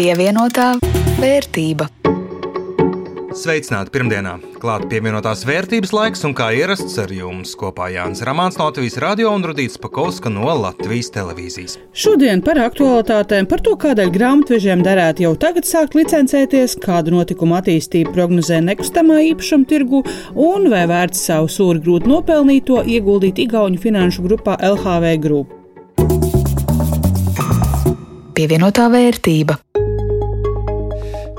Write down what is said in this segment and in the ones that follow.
Pievienotā vērtība. Sveicināti pirmdienā! Klāta pievienotās vērtības laiks, un kā ierasts ar jums kopā Jānis Rāmāns no Latvijas radio un Rudīts Pakauska no Latvijas televīzijas. Šodien par aktualitātēm, par to, kādēļ grāmatvežiem derētu jau tagad sākt licencēties, kādu notikumu attīstību prognozē nekustamā īpašuma tirgu un vai vērts savu sūri grūti nopelnīto ieguldīt Igauņu finanšu grupā LHV Group. Pievienotā vērtība.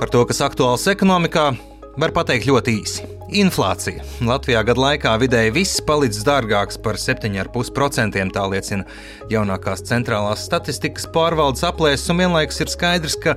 Par to, kas aktuāls ekonomikā, Var pateikt ļoti īsi. Inflācija. Latvijā gadu laikā vidēji viss palicis dārgāks par 7,5%. Tā liecina jaunākās centrālās statistikas pārvaldes aplēses, un vienlaikus ir skaidrs, ka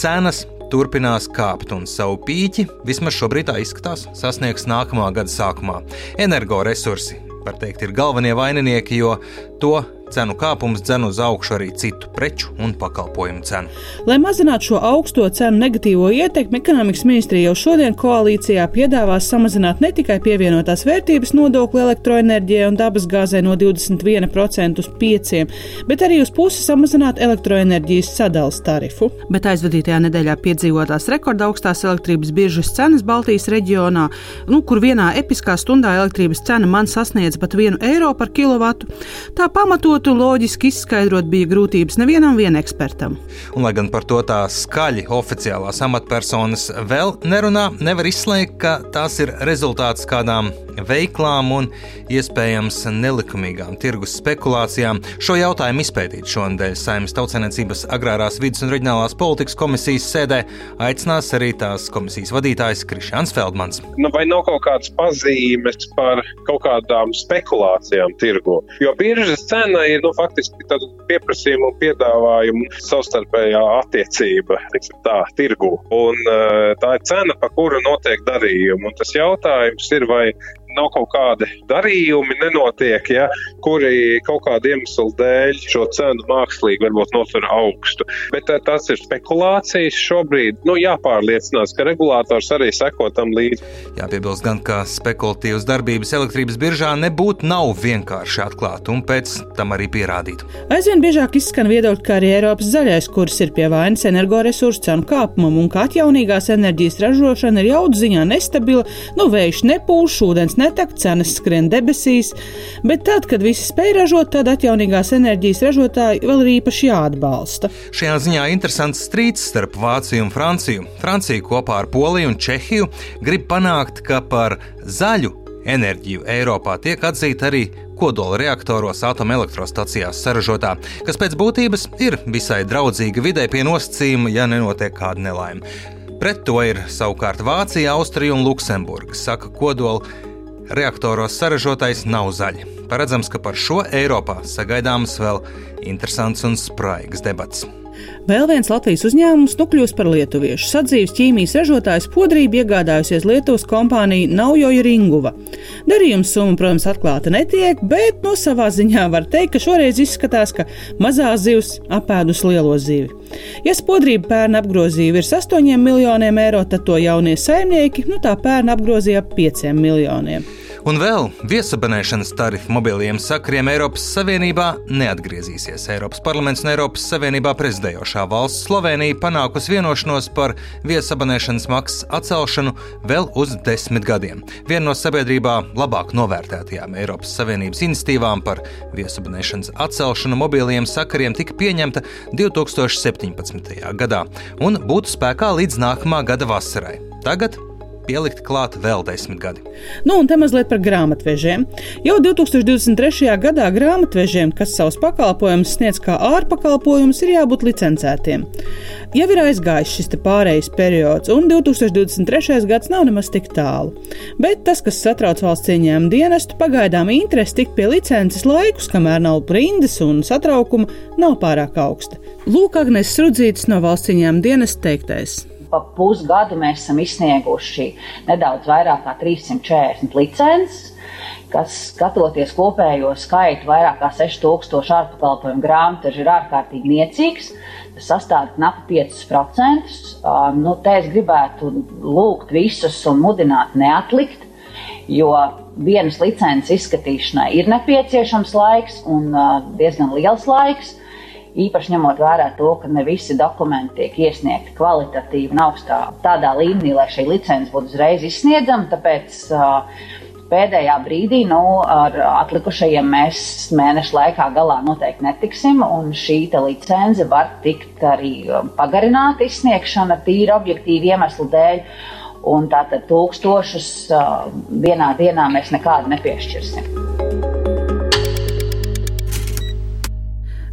cenas turpinās kāpt, un savu pīķi vismaz šobrīd tā izskatās sasniegs nākamā gada sākumā. Energoresursi, var teikt, ir galvenie vaininieki, jo to Cenu kāpums dzen uz augšu arī citu preču un pakalpojumu cenu. Lai mazinātu šo augsto cenu negatīvo ietekmi, ekonomikas ministrija jau šodien koalīcijā piedāvās samazināt ne tikai pievienotās vērtības nodokli elektroenerģijai un dabasgāzē no 21% uz 5%, bet arī uz pusi samazināt elektroenerģijas sadales tarifu. Bet aizvadītajā nedēļā piedzīvotās rekordaugstākās elektrības biržas cenas Baltijas reģionā, nu, kur vienā episkā stundā elektrības cena man sasniedz pat 1 eiro par kilovatu, tā Pamatotu loģiski izskaidrot bija grūtības nevienam ekspertam. Un, lai gan par to tā skaļi oficiālās amatpersonas vēl nerunā, nevar izslēgt, ka tās ir rezultāts kādām veiklām un iespējams nelikumīgām tirgus spekulācijām. Šo jautājumu izpētīt šonadēļ Saimnes tautsēmniecības agrārās vidas un reģionālās politikas komisijas sēdē aicinās arī tās komisijas vadītājs Krišāns Feldmans. Nu, vai nav kaut kādas pazīmes par kaut kādām spekulācijām tirgu? Jo biržas cena ir nu, faktiski pieprasījuma un piedāvājuma savstarpējā attiecība tā, tirgu. Un, uh, tā ir cena, pa kuru notiek darījumi. Un tas jautājums ir, vai nav kaut kādi darījumi, nenotiek, ja, kuri kaut kāda iemesla dēļ šo cenu mākslīgi varbūt nosver augstu. Bet eh, tas ir spekulācijas šobrīd. Nu, jāpārliecinās, ka regulators arī seko tam līdzi. Jāpiebilst gan, ka spekulatīvas darbības elektrības biržā nebūtu nav vienkārši atklāt un pēc tam arī pierādīt. Aizvien biežāk izskan viedokļi, ka arī Eiropas zaļais kurs ir pie vainas energoresursu cenu kāpumam un ka atjaunīgās enerģijas ražošana ir jaudu ziņā nestabila, nu vējš nepūš, ūdens netek, cenas skrien debesīs, bet tad, kad visi spēj ražot, tad atjaunīgās enerģijas ražotāji vēl ir īpaši jāatbalsta. Šajā ziņā interesants strīds starp Vāciju un Franciju. Francija kopā ar Poliju un Čehiju grib panākt, ka par zaļu enerģiju Eiropā tiek atzīta arī kodola reaktoros atomelektrostacijās saražotā, kas pēc būtības ir visai draudzīga vidē pie nosacījuma, ja nenotiek kāda nelaime. Pret to ir savukārt Vācija, Austrija un Luksemburga. Saka, kodola reaktoros saražotais nav zaļi. Paredzams, ka par šo Eiropā sagaidāms vēl interesants un spraigs debats. Vēl viens Latvijas uzņēmums nu kļūst par lietuviešu. Sadzīves ķīmijas ražotājs podrību iegādājusies Lietuvas kompānija Naujoja Ringuva. Darījums summa, protams, atklāta netiek, bet no nu, savā ziņā var teikt, ka šoreiz izskatās, ka mazā zivs apēdus lielo zivi. Ja spodrība pērn apgrozīja virs 8 miljoniem eiro, tad to jaunie saimnieki nu tā pērn apgrozīja ap 5 miljoniem. Un vēl viesabonēšanas tarifu mobiliem sakariem Eiropas Savienībā neatgriezīsies. Eiropas parlaments un Eiropas Savienībā prezidējošā valsts Slovenija panākusi vienošanos par viesabonēšanas maksas atcelšanu vēl uz desmit gadiem. Viena no sabiedrībā labāk novērtētajām Eiropas Savienības institīvām par viesabonēšanas atcelšanu mobiliem sakariem tika pieņemta 2017. gadā un būtu spēkā līdz nākamā gada vasarai. Tagad pielikt klāt vēl desmit gadi. Nu, un te mazliet par grāmatvežiem. Jau 2023. gadā grāmatvežiem, kas savus pakalpojumus sniedz kā ārpakalpojumus, ir jābūt licencētiem. Jau ir aizgājis šis pārejas periods, un 2023. gads nav nemaz tik tālu. Bet tas, kas satrauc valsts ieņēmuma dienestu, pagaidām interesi tikt pie licences laikus, kamēr nav rindas un satraukuma, nav pārāk augsta. Lūk, Agnēs Strudzītis no valsts ieņēmuma dienesta teiktais pa pusgadu mēs esam izsnieguši nedaudz vairāk kā 340 licences, kas, skatoties kopējo skaitu, vairāk kā 6000 ārpakalpojumu grāmatu, ir ārkārtīgi niecīgs. Tas sastāv knapi 5%. Nu, te es gribētu lūgt visus un mudināt neatlikt, jo vienas licences izskatīšanai ir nepieciešams laiks un diezgan liels laiks Īpaši ņemot vērā to, ka ne visi dokumenti tiek iesniegti kvalitatīvi un augstā tādā līmenī, lai šī licence būtu uzreiz izsniedzama. Tāpēc uh, pēdējā brīdī nu, ar atlikušajiem mēs mēnešu laikā galā noteikti netiksim, un šī licence var tikt arī pagarināta izsniegšana tīri objektīvu iemeslu dēļ. Un tātad tūkstošus vienā dienā mēs nekādu nepiešķirsim.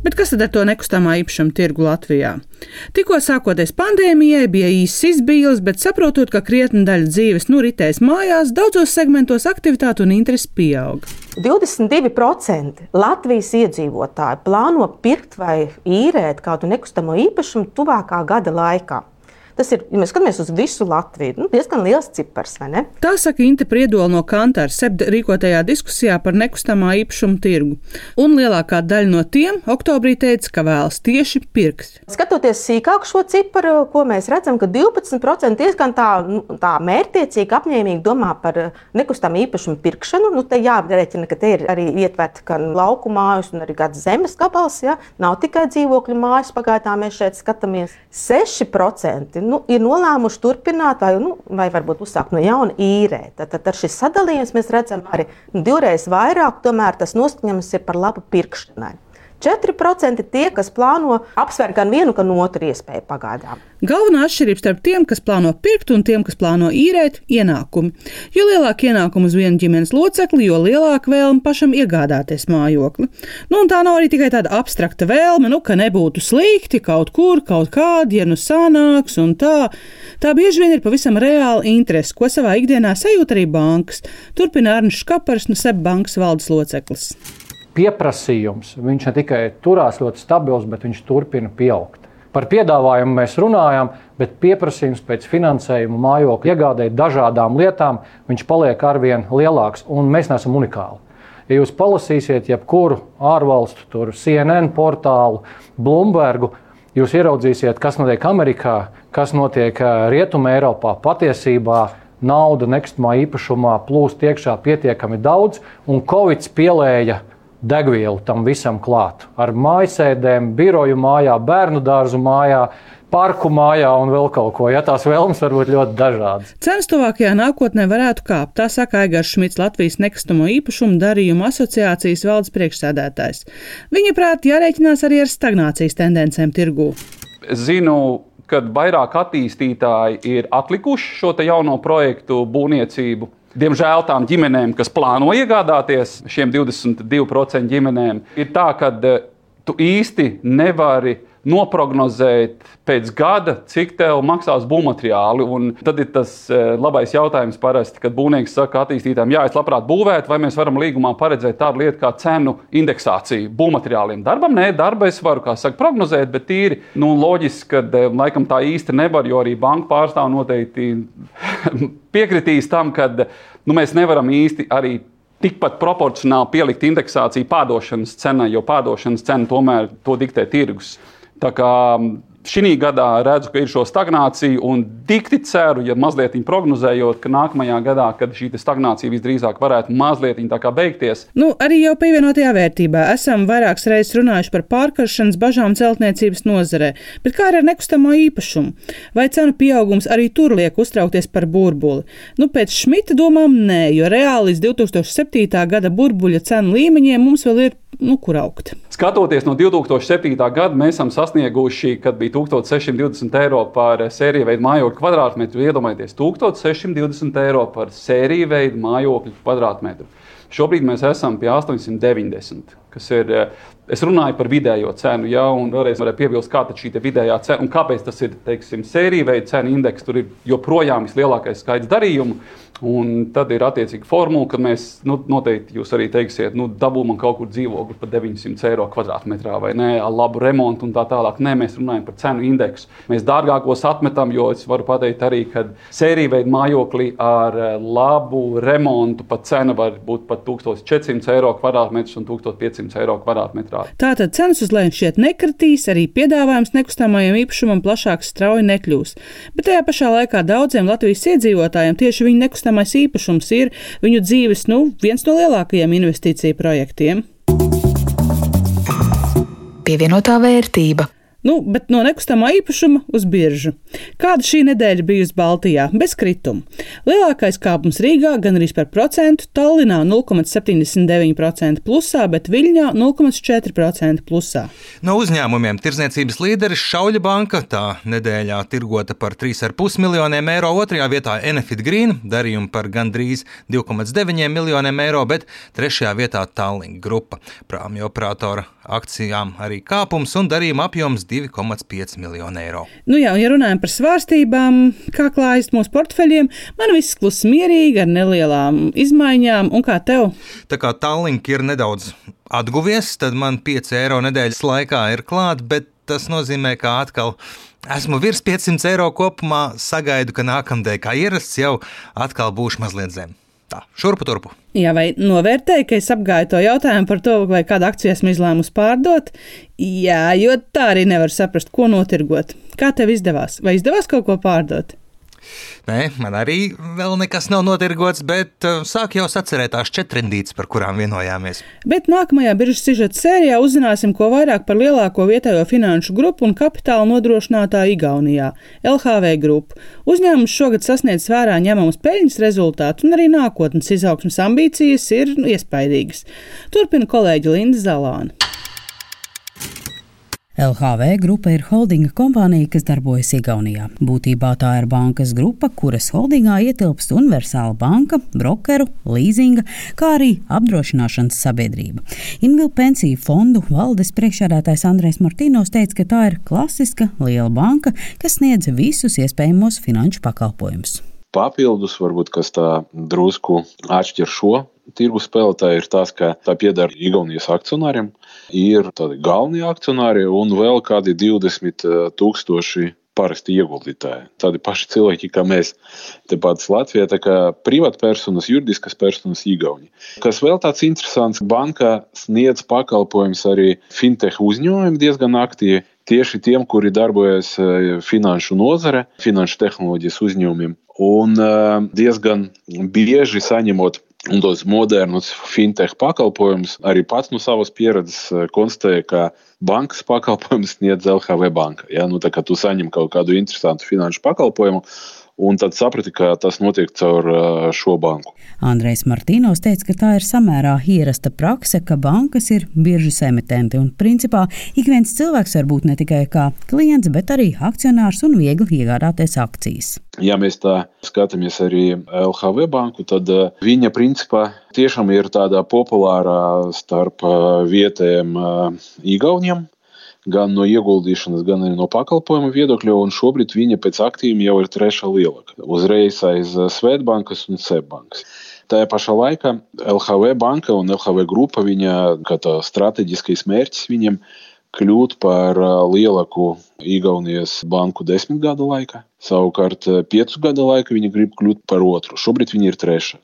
Bet kas tad ar to nekustamā īpašuma tirgu Latvijā? Tikko sākoties pandēmijai, bija īsts izbīlis, bet saprotot, ka krietni daļa dzīves nu ritēs mājās, daudzos segmentos aktivitāte un interesi pieaug. 22% Latvijas iedzīvotāji plāno pirkt vai īrēt kādu nekustamo īpašumu tuvākā gada laikā. Tas ir, ja mēs skatāmies uz visu Latviju, nu, diezgan liels cipars. Tā saka Inte Priedola no Kantāra SEPD rīkotajā diskusijā par nekustamā īpašuma tirgu. Un lielākā daļa no tiem oktobrī teica, ka vēlas tieši pirkt. Skatoties sīkāk šo ciparu, ko mēs redzam, ka 12% diezgan tā, nu, tā mērķiecīgi, apņēmīgi domā par nekustamā īpašuma pirkšanu. Nu, te jārēķina, ka te ir arī ietverta gan lauku mājas, gan arī zemes gabals. Ja? Nav tikai dzīvokļu mājas, pagaidām mēs šeit skatāmies 6% nu, ir nolēmuši turpināt, vai, nu, vai varbūt uzsākt no jauna īrēt. Tad, tad ar šis sadalījums mēs redzam arī nu, divreiz vairāk, tomēr tas noskaņojums ir par labu pirkšanai. 4% tie, kas plāno apsvērt gan vienu, gan otru iespēju pagaidām. Galvenā atšķirība starp tiem, kas plāno pirkt un tiem, kas plāno īrēt, ir ienākumi. Jo lielāka ienākuma uz vienu ģimenes locekli, jo lielāka vēlme pašam iegādāties mājokli. Nu, tā nav arī tikai tāda abstrakta vēlme, nu, ka nebūtu slikti kaut kur, kaut kādi, ja nu sanāks un tā. Tā bieži vien ir pavisam reāla interese, ko savā ikdienā sajūt arī bankas. Turpina Arnšs Kapars no SEB bankas valdes loceklis pieprasījums viņš ne tikai turās ļoti stabils, bet viņš turpina pieaugt. Par piedāvājumu mēs runājam, bet pieprasījums pēc finansējuma mājokļa iegādēji dažādām lietām paliek arvien lielāks, un mēs neesam unikāli. Ja jūs palasīsiet jebkuru ārvalstu, tur CNN portālu, Bloombergu, jūs ieraudzīsiet, kas notiek Amerikā, kas notiek Rietumē, Eiropā. Patiesībā nauda nekustamā īpašumā plūst iekšā pietiekami daudz, un Covid pielēja degvielu tam visam klāt. Ar mājasēdēm, biroju mājā, bērnu dārzu mājā. Parku mājā un vēl kaut ko, ja tās vēlmes var būt ļoti dažādas. Cenas tuvākajā nākotnē varētu kāpt, tā saka Aigars Šmits, Latvijas nekustamo īpašumu darījumu asociācijas valdes priekšsēdētājs. Viņa prāt jārēķinās arī ar stagnācijas tendencēm tirgū. Es zinu, ka vairāk attīstītāji ir atlikuši šo jauno projektu būvniecību. Diemžēl tām ģimenēm, kas plāno iegādāties šiem 22% ģimenēm, ir tā, ka eh, tu īsti nevari noprognozēt pēc gada, cik tev maksās būvmateriāli. Un tad ir tas eh, labais jautājums, parasti, kad būvnieks saka attīstītājiem, jā, es labprāt būvētu, vai mēs varam līgumā paredzēt tādu lietu kā cenu indeksāciju būvmateriāliem. Darbam, nē, darba es varu, kā saka, prognozēt, bet tīri nu, loģiski, ka eh, laikam tā īsti nevar, jo arī banka pārstāv noteikti piekritīs tam, ka nu, mēs nevaram īsti arī tikpat proporcionāli pielikt indeksāciju pārdošanas cenai, jo pārdošanas cena tomēr to diktē tirgus. Tā kā šī gadā redzu, ka ir šo stagnāciju un dikti ceru, ja mazliet prognozējot, ka nākamajā gadā, kad šī stagnācija visdrīzāk varētu mazliet beigties. Nu, arī jau pievienotajā vērtībā esam vairākas reizes runājuši par pārkaršanas bažām celtniecības nozarē, bet kā ar nekustamo īpašumu? Vai cenu pieaugums arī tur liek uztraukties par burbuli? Nu, pēc Šmita domām nē, jo reāli līdz 2007. gada burbuļa cenu līmeņiem mums vēl ir nu, kur augt. Skatoties no 2007. gada, mēs esam sasnieguši, kad bija 1620 eiro par sēriju veidu mājokļu kvadrātmetru. Iedomājieties, 1620 eiro par sēriju veidu mājokļu kvadrātmetru. Šobrīd mēs esam pie 890, kas ir. Es runāju par vidējo cenu, ja, un vēlreiz varēju piebilst, kāda ir šī vidējā cena un kāpēc tas ir, teiksim, sēriju veida cenu indeks. Tur ir joprojām vislielākais skaits darījumu. Un tad ir attiecīga formula, ka mēs nu, noteikti jūs arī teiksiet, nu, dabūjam kaut kur dzīvokli par 900 eiro kvadrātmetrā vai ne, ar labu remontu un tā tālāk. Nē, mēs runājam par cenu indeksu. Mēs dārgākos atmetam, jo es varu pateikt arī, ka sērija veida mājokli ar eh, labu remontu pat cena var būt pat 1400 eiro kvadrātmetrs un 1500 eiro kvadrātmetrā. Tātad cenas uz leju šķiet nekritīs, arī piedāvājums nekustamajam īpašumam plašāks strauji nekļūs. Bet tajā pašā laikā daudziem Latvijas iedzīvotājiem tieši nekustamā nekustamais īpašums ir viņu dzīves nu, viens no lielākajiem investīciju projektiem. Pievienotā vērtība. Nu, bet no nekustamā īpašuma uz biržu. Kāda šī nedēļa bijusi Baltijā? Bez krituma. Lielākais kāpums Rīgā gan arī par procentu, Tallinā 0,79% plusā, bet Viļņā 0,4% plusā. No uzņēmumiem tirdzniecības līderis Šauļa banka tā nedēļā tirgota par 3,5 miljoniem eiro, otrajā vietā Enefit Green darījumi par gandrīz 2,9 miljoniem eiro, bet trešajā vietā Tallink grupa. Prāmju operatora akcijām arī kāpums un darījuma apjoms 2,5 miljonu eiro. Nu jā, ja runājam par svārstībām, kā klājas mūsu portfeļiem, man viss klusi mierīgi ar nelielām izmaiņām, un kā tev? Tā kā Tallink ir nedaudz atguvies, tad man 5 eiro nedēļas laikā ir klāt, bet tas nozīmē, ka atkal esmu virs 500 eiro kopumā, sagaidu, ka nākamdēļ, kā ierasts, jau atkal būšu mazliet zem. Tā, šurpu turpu. Jā, vai novērtēji, ka es apgāju to jautājumu par to, vai kādu akciju esmu izlēmusi pārdot? Jā, jo tā arī nevar saprast, ko notirgot. Kā tev izdevās? Vai izdevās kaut ko pārdot? Nē, man arī vēl nekas nav notirgots, bet uh, sāk jau sacerēt tās četrindītes, par kurām vienojāmies. Bet nākamajā biržas sižeta sērijā uzzināsim ko vairāk par lielāko vietējo finanšu grupu un kapitāla nodrošinātāju Igaunijā - LHV grupu. Uzņēmums šogad sasniedz vērā ņemamus peļņas rezultātus, un arī nākotnes izaugsmas ambīcijas ir iespaidīgas. Turpina kolēģi Linda Zalāna. LHV grupa ir holdinga kompānija, kas darbojas Igaunijā. Būtībā tā ir bankas grupa, kuras holdingā ietilpst universāla banka, brokeru, līzinga, kā arī apdrošināšanas sabiedrība. Invil pensiju fondu valdes priekšsēdētājs Andrēs Martīnos teica, ka tā ir klasiska liela banka, kas sniedz visus iespējamos finanšu pakalpojumus. Papildus, varbūt, kas tā drusku atšķir šo tirgus spēlētāji, ir tas, ka tā pieder Igaunijas akcionāriem ir tādi galvenie akcionāri un vēl kādi 20 eh, tūkstoši parasti ieguldītāji. Tādi paši cilvēki, kā mēs tepat Latvijā, tā kā privātpersonas, juridiskas personas, Igauni. Kas vēl tāds interesants, banka sniedz pakalpojumus arī fintech uzņēmumiem diezgan aktīvi. Tieši tiem, kuri darbojas eh, finanšu nozare, finanšu tehnoloģijas uzņēmumiem. Un eh, diezgan bieži saņemot un tos modernus fintech pakalpojumus. Arī pats no savas pieredzes eh, konstatēju, ka bankas pakalpojumus sniedz LHV banka. Ja? Nu, tā kā tu saņem kaut kādu interesantu finanšu pakalpojumu, Un tad saprati, ka tas notiek caur šo banku. Andrejs Martīnos teica, ka tā ir samērā ierasta prakse, ka bankas ir biržas emitenti. Un, principā, ik viens cilvēks var būt ne tikai kā klients, bet arī akcionārs un viegli iegādāties akcijas. Ja mēs tā skatāmies arī LHV banku, tad viņa principā tiešām ir tāda populārā starp vietējiem īgauniem gan no ieguldīšanas, gan arī no pakalpojumu viedokļa, šobrīd viņa pēc aktīviem jau ir trešā lielākā. Uzreiz aiz eh, Svetbankas un Seibankas. Tajā pašā laikā LHV banka un LHV grupa, viņa strateģiskais mērķis viņam kļūt par eh, lielāko Igaunijas banku desmit gadu laikā. Savukārt, eh, piecu gadu laikā viņa grib kļūt par otru. Šobrīd viņa ir trešā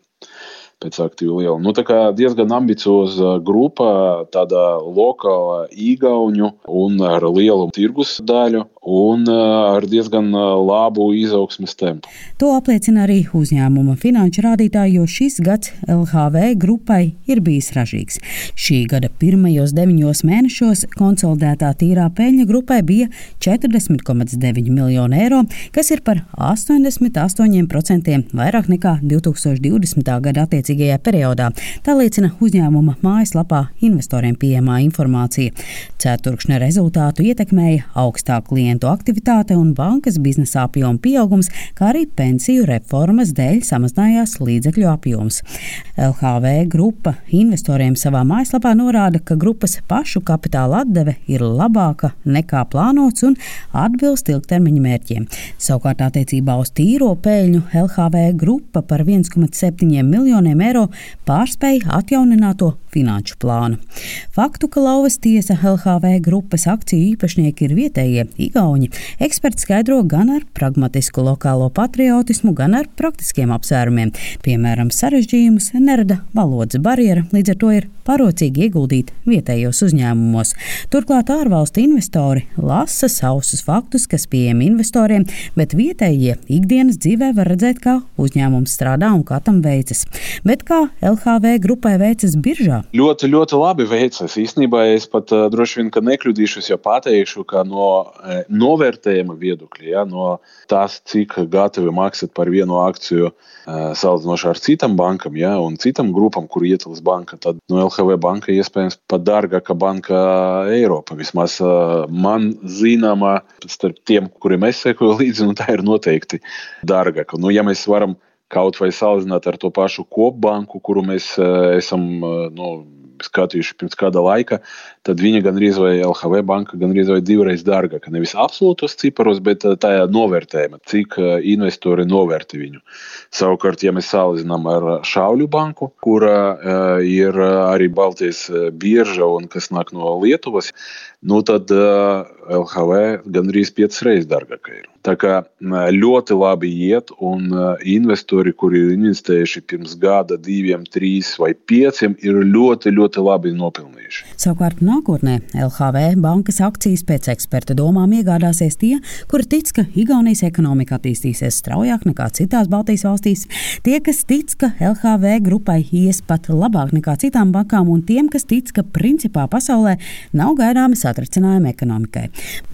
pēc aktīvu lielu. Nu, tā kā diezgan ambicioza grupa, tāda lokāla īgauņu un ar lielu tirgus daļu un ar diezgan labu izaugsmes tempu. To apliecina arī uzņēmuma finanšu rādītāji, jo šis gads LHV grupai ir bijis ražīgs. Šī gada pirmajos deviņos mēnešos konsolidētā tīrā peļņa grupai bija 40,9 miljoni eiro, kas ir par 88% vairāk nekā 2020. gada attiecībā attiecīgajā periodā. Tā liecina uzņēmuma mājaslapā investoriem pieejamā informācija. Ceturkšņa rezultātu ietekmēja augstā klientu aktivitāte un bankas biznesa apjoma pieaugums, kā arī pensiju reformas dēļ samazinājās līdzekļu apjoms. LHV grupa investoriem savā mājaslapā norāda, ka grupas pašu kapitāla atdeve ir labāka nekā plānots un atbilst ilgtermiņa mērķiem. Savukārt attiecībā uz tīro peļņu LHV grupa par 1,7 miljoniem eiro pārspēja atjaunināto finanšu plānu. Faktu, ka Lauvas tiesa LHV grupas akciju īpašnieki ir vietējie Igauni, eksperts skaidro gan ar pragmatisku lokālo patriotismu, gan ar praktiskiem apsvērumiem. Piemēram, sarežģījumus nerada valodas barjera, līdz ar to ir parocīgi ieguldīt vietējos uzņēmumos. Turklāt ārvalstu investori lasa sausus faktus, kas pieejami investoriem, bet vietējie ikdienas dzīvē var redzēt, kā uzņēmums strādā un kā tam veicas. Bet kā LHV grupai veicas biržā? Ļoti, ļoti labi veicas. Īsnībā es pat uh, droši vien nekļūdīšos, ja pateikšu, ka no uh, novērtējuma viedokļa, ja, no tās, cik gatavi maksāt par vienu akciju uh, salīdzinoši ar citām bankām ja, un citām grupām, kur ietilps banka, tad no LHV banka iespējams pat dārgāka banka Eiropa. Vismaz man zināmā starp tiem, kuriem es sekoju līdzi, nu, tā ir noteikti dārgāka. Nu, ja mēs varam kaut vai salīdzināt ar to pašu kopbanku, kuru mēs esam nu, skatījuši pirms kāda laika, tad viņa gandrīz vai LHV banka gandrīz vai divreiz dārgāka. Nevis absolūtos ciparos, bet tajā novērtējumā, cik investori novērtē viņu. Savukārt, ja mēs salīdzinām ar Šauļu banku, kura ir arī Baltijas bieža un kas nāk no Lietuvas, nu tad LHV gandrīz piecas reizes dārgāka ir. Tā kā ļoti labi iet, un investori, kuri ir investējuši pirms gada, diviem, trīs vai pieciem, ir ļoti, ļoti labi nopelnījuši. Savukārt nākotnē LHV bankas akcijas pēc eksperta domām iegādāsies tie, kuri tic, ka Igaunijas ekonomika attīstīsies straujāk nekā citās Baltijas valstīs, tie, kas tic, ka LHV grupai ies pat labāk nekā citām bankām, un tiem, kas tic, ka principā pasaulē nav gaidāmi satricinājumi ekonomikai.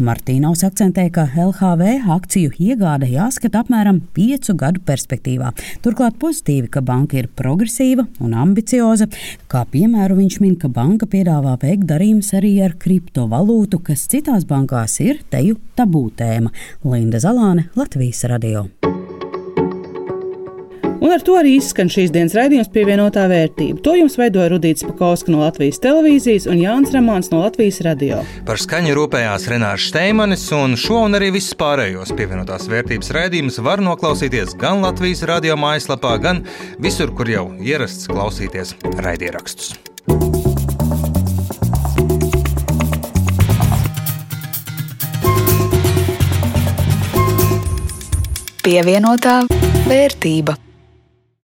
Martīnaus akcentē, ka LHV akciju iegāde jāskata apmēram piecu gadu perspektīvā. Turklāt pozitīvi, ka banka ir progresīva un ambicioza. Kā piemēru viņš min, ka banka piedāvā veikt darījumus arī ar kriptovalūtu, kas citās bankās ir teju tabū tēma. Linda Zalāne, Latvijas radio. Un ar to arī izskan šīs dienas raidījums pievienotā vērtība. To jums veidoja Rudīts Pakauska no Latvijas televīzijas un Jānis Ramāns no Latvijas radio. Par skaņu rūpējās Renārs Steimanis, un šo un arī visus pārējos pievienotās vērtības raidījumus var noklausīties gan Latvijas radio mājaslapā, gan visur, kur jau ierasts klausīties raidierakstus. Pievienotā vērtība.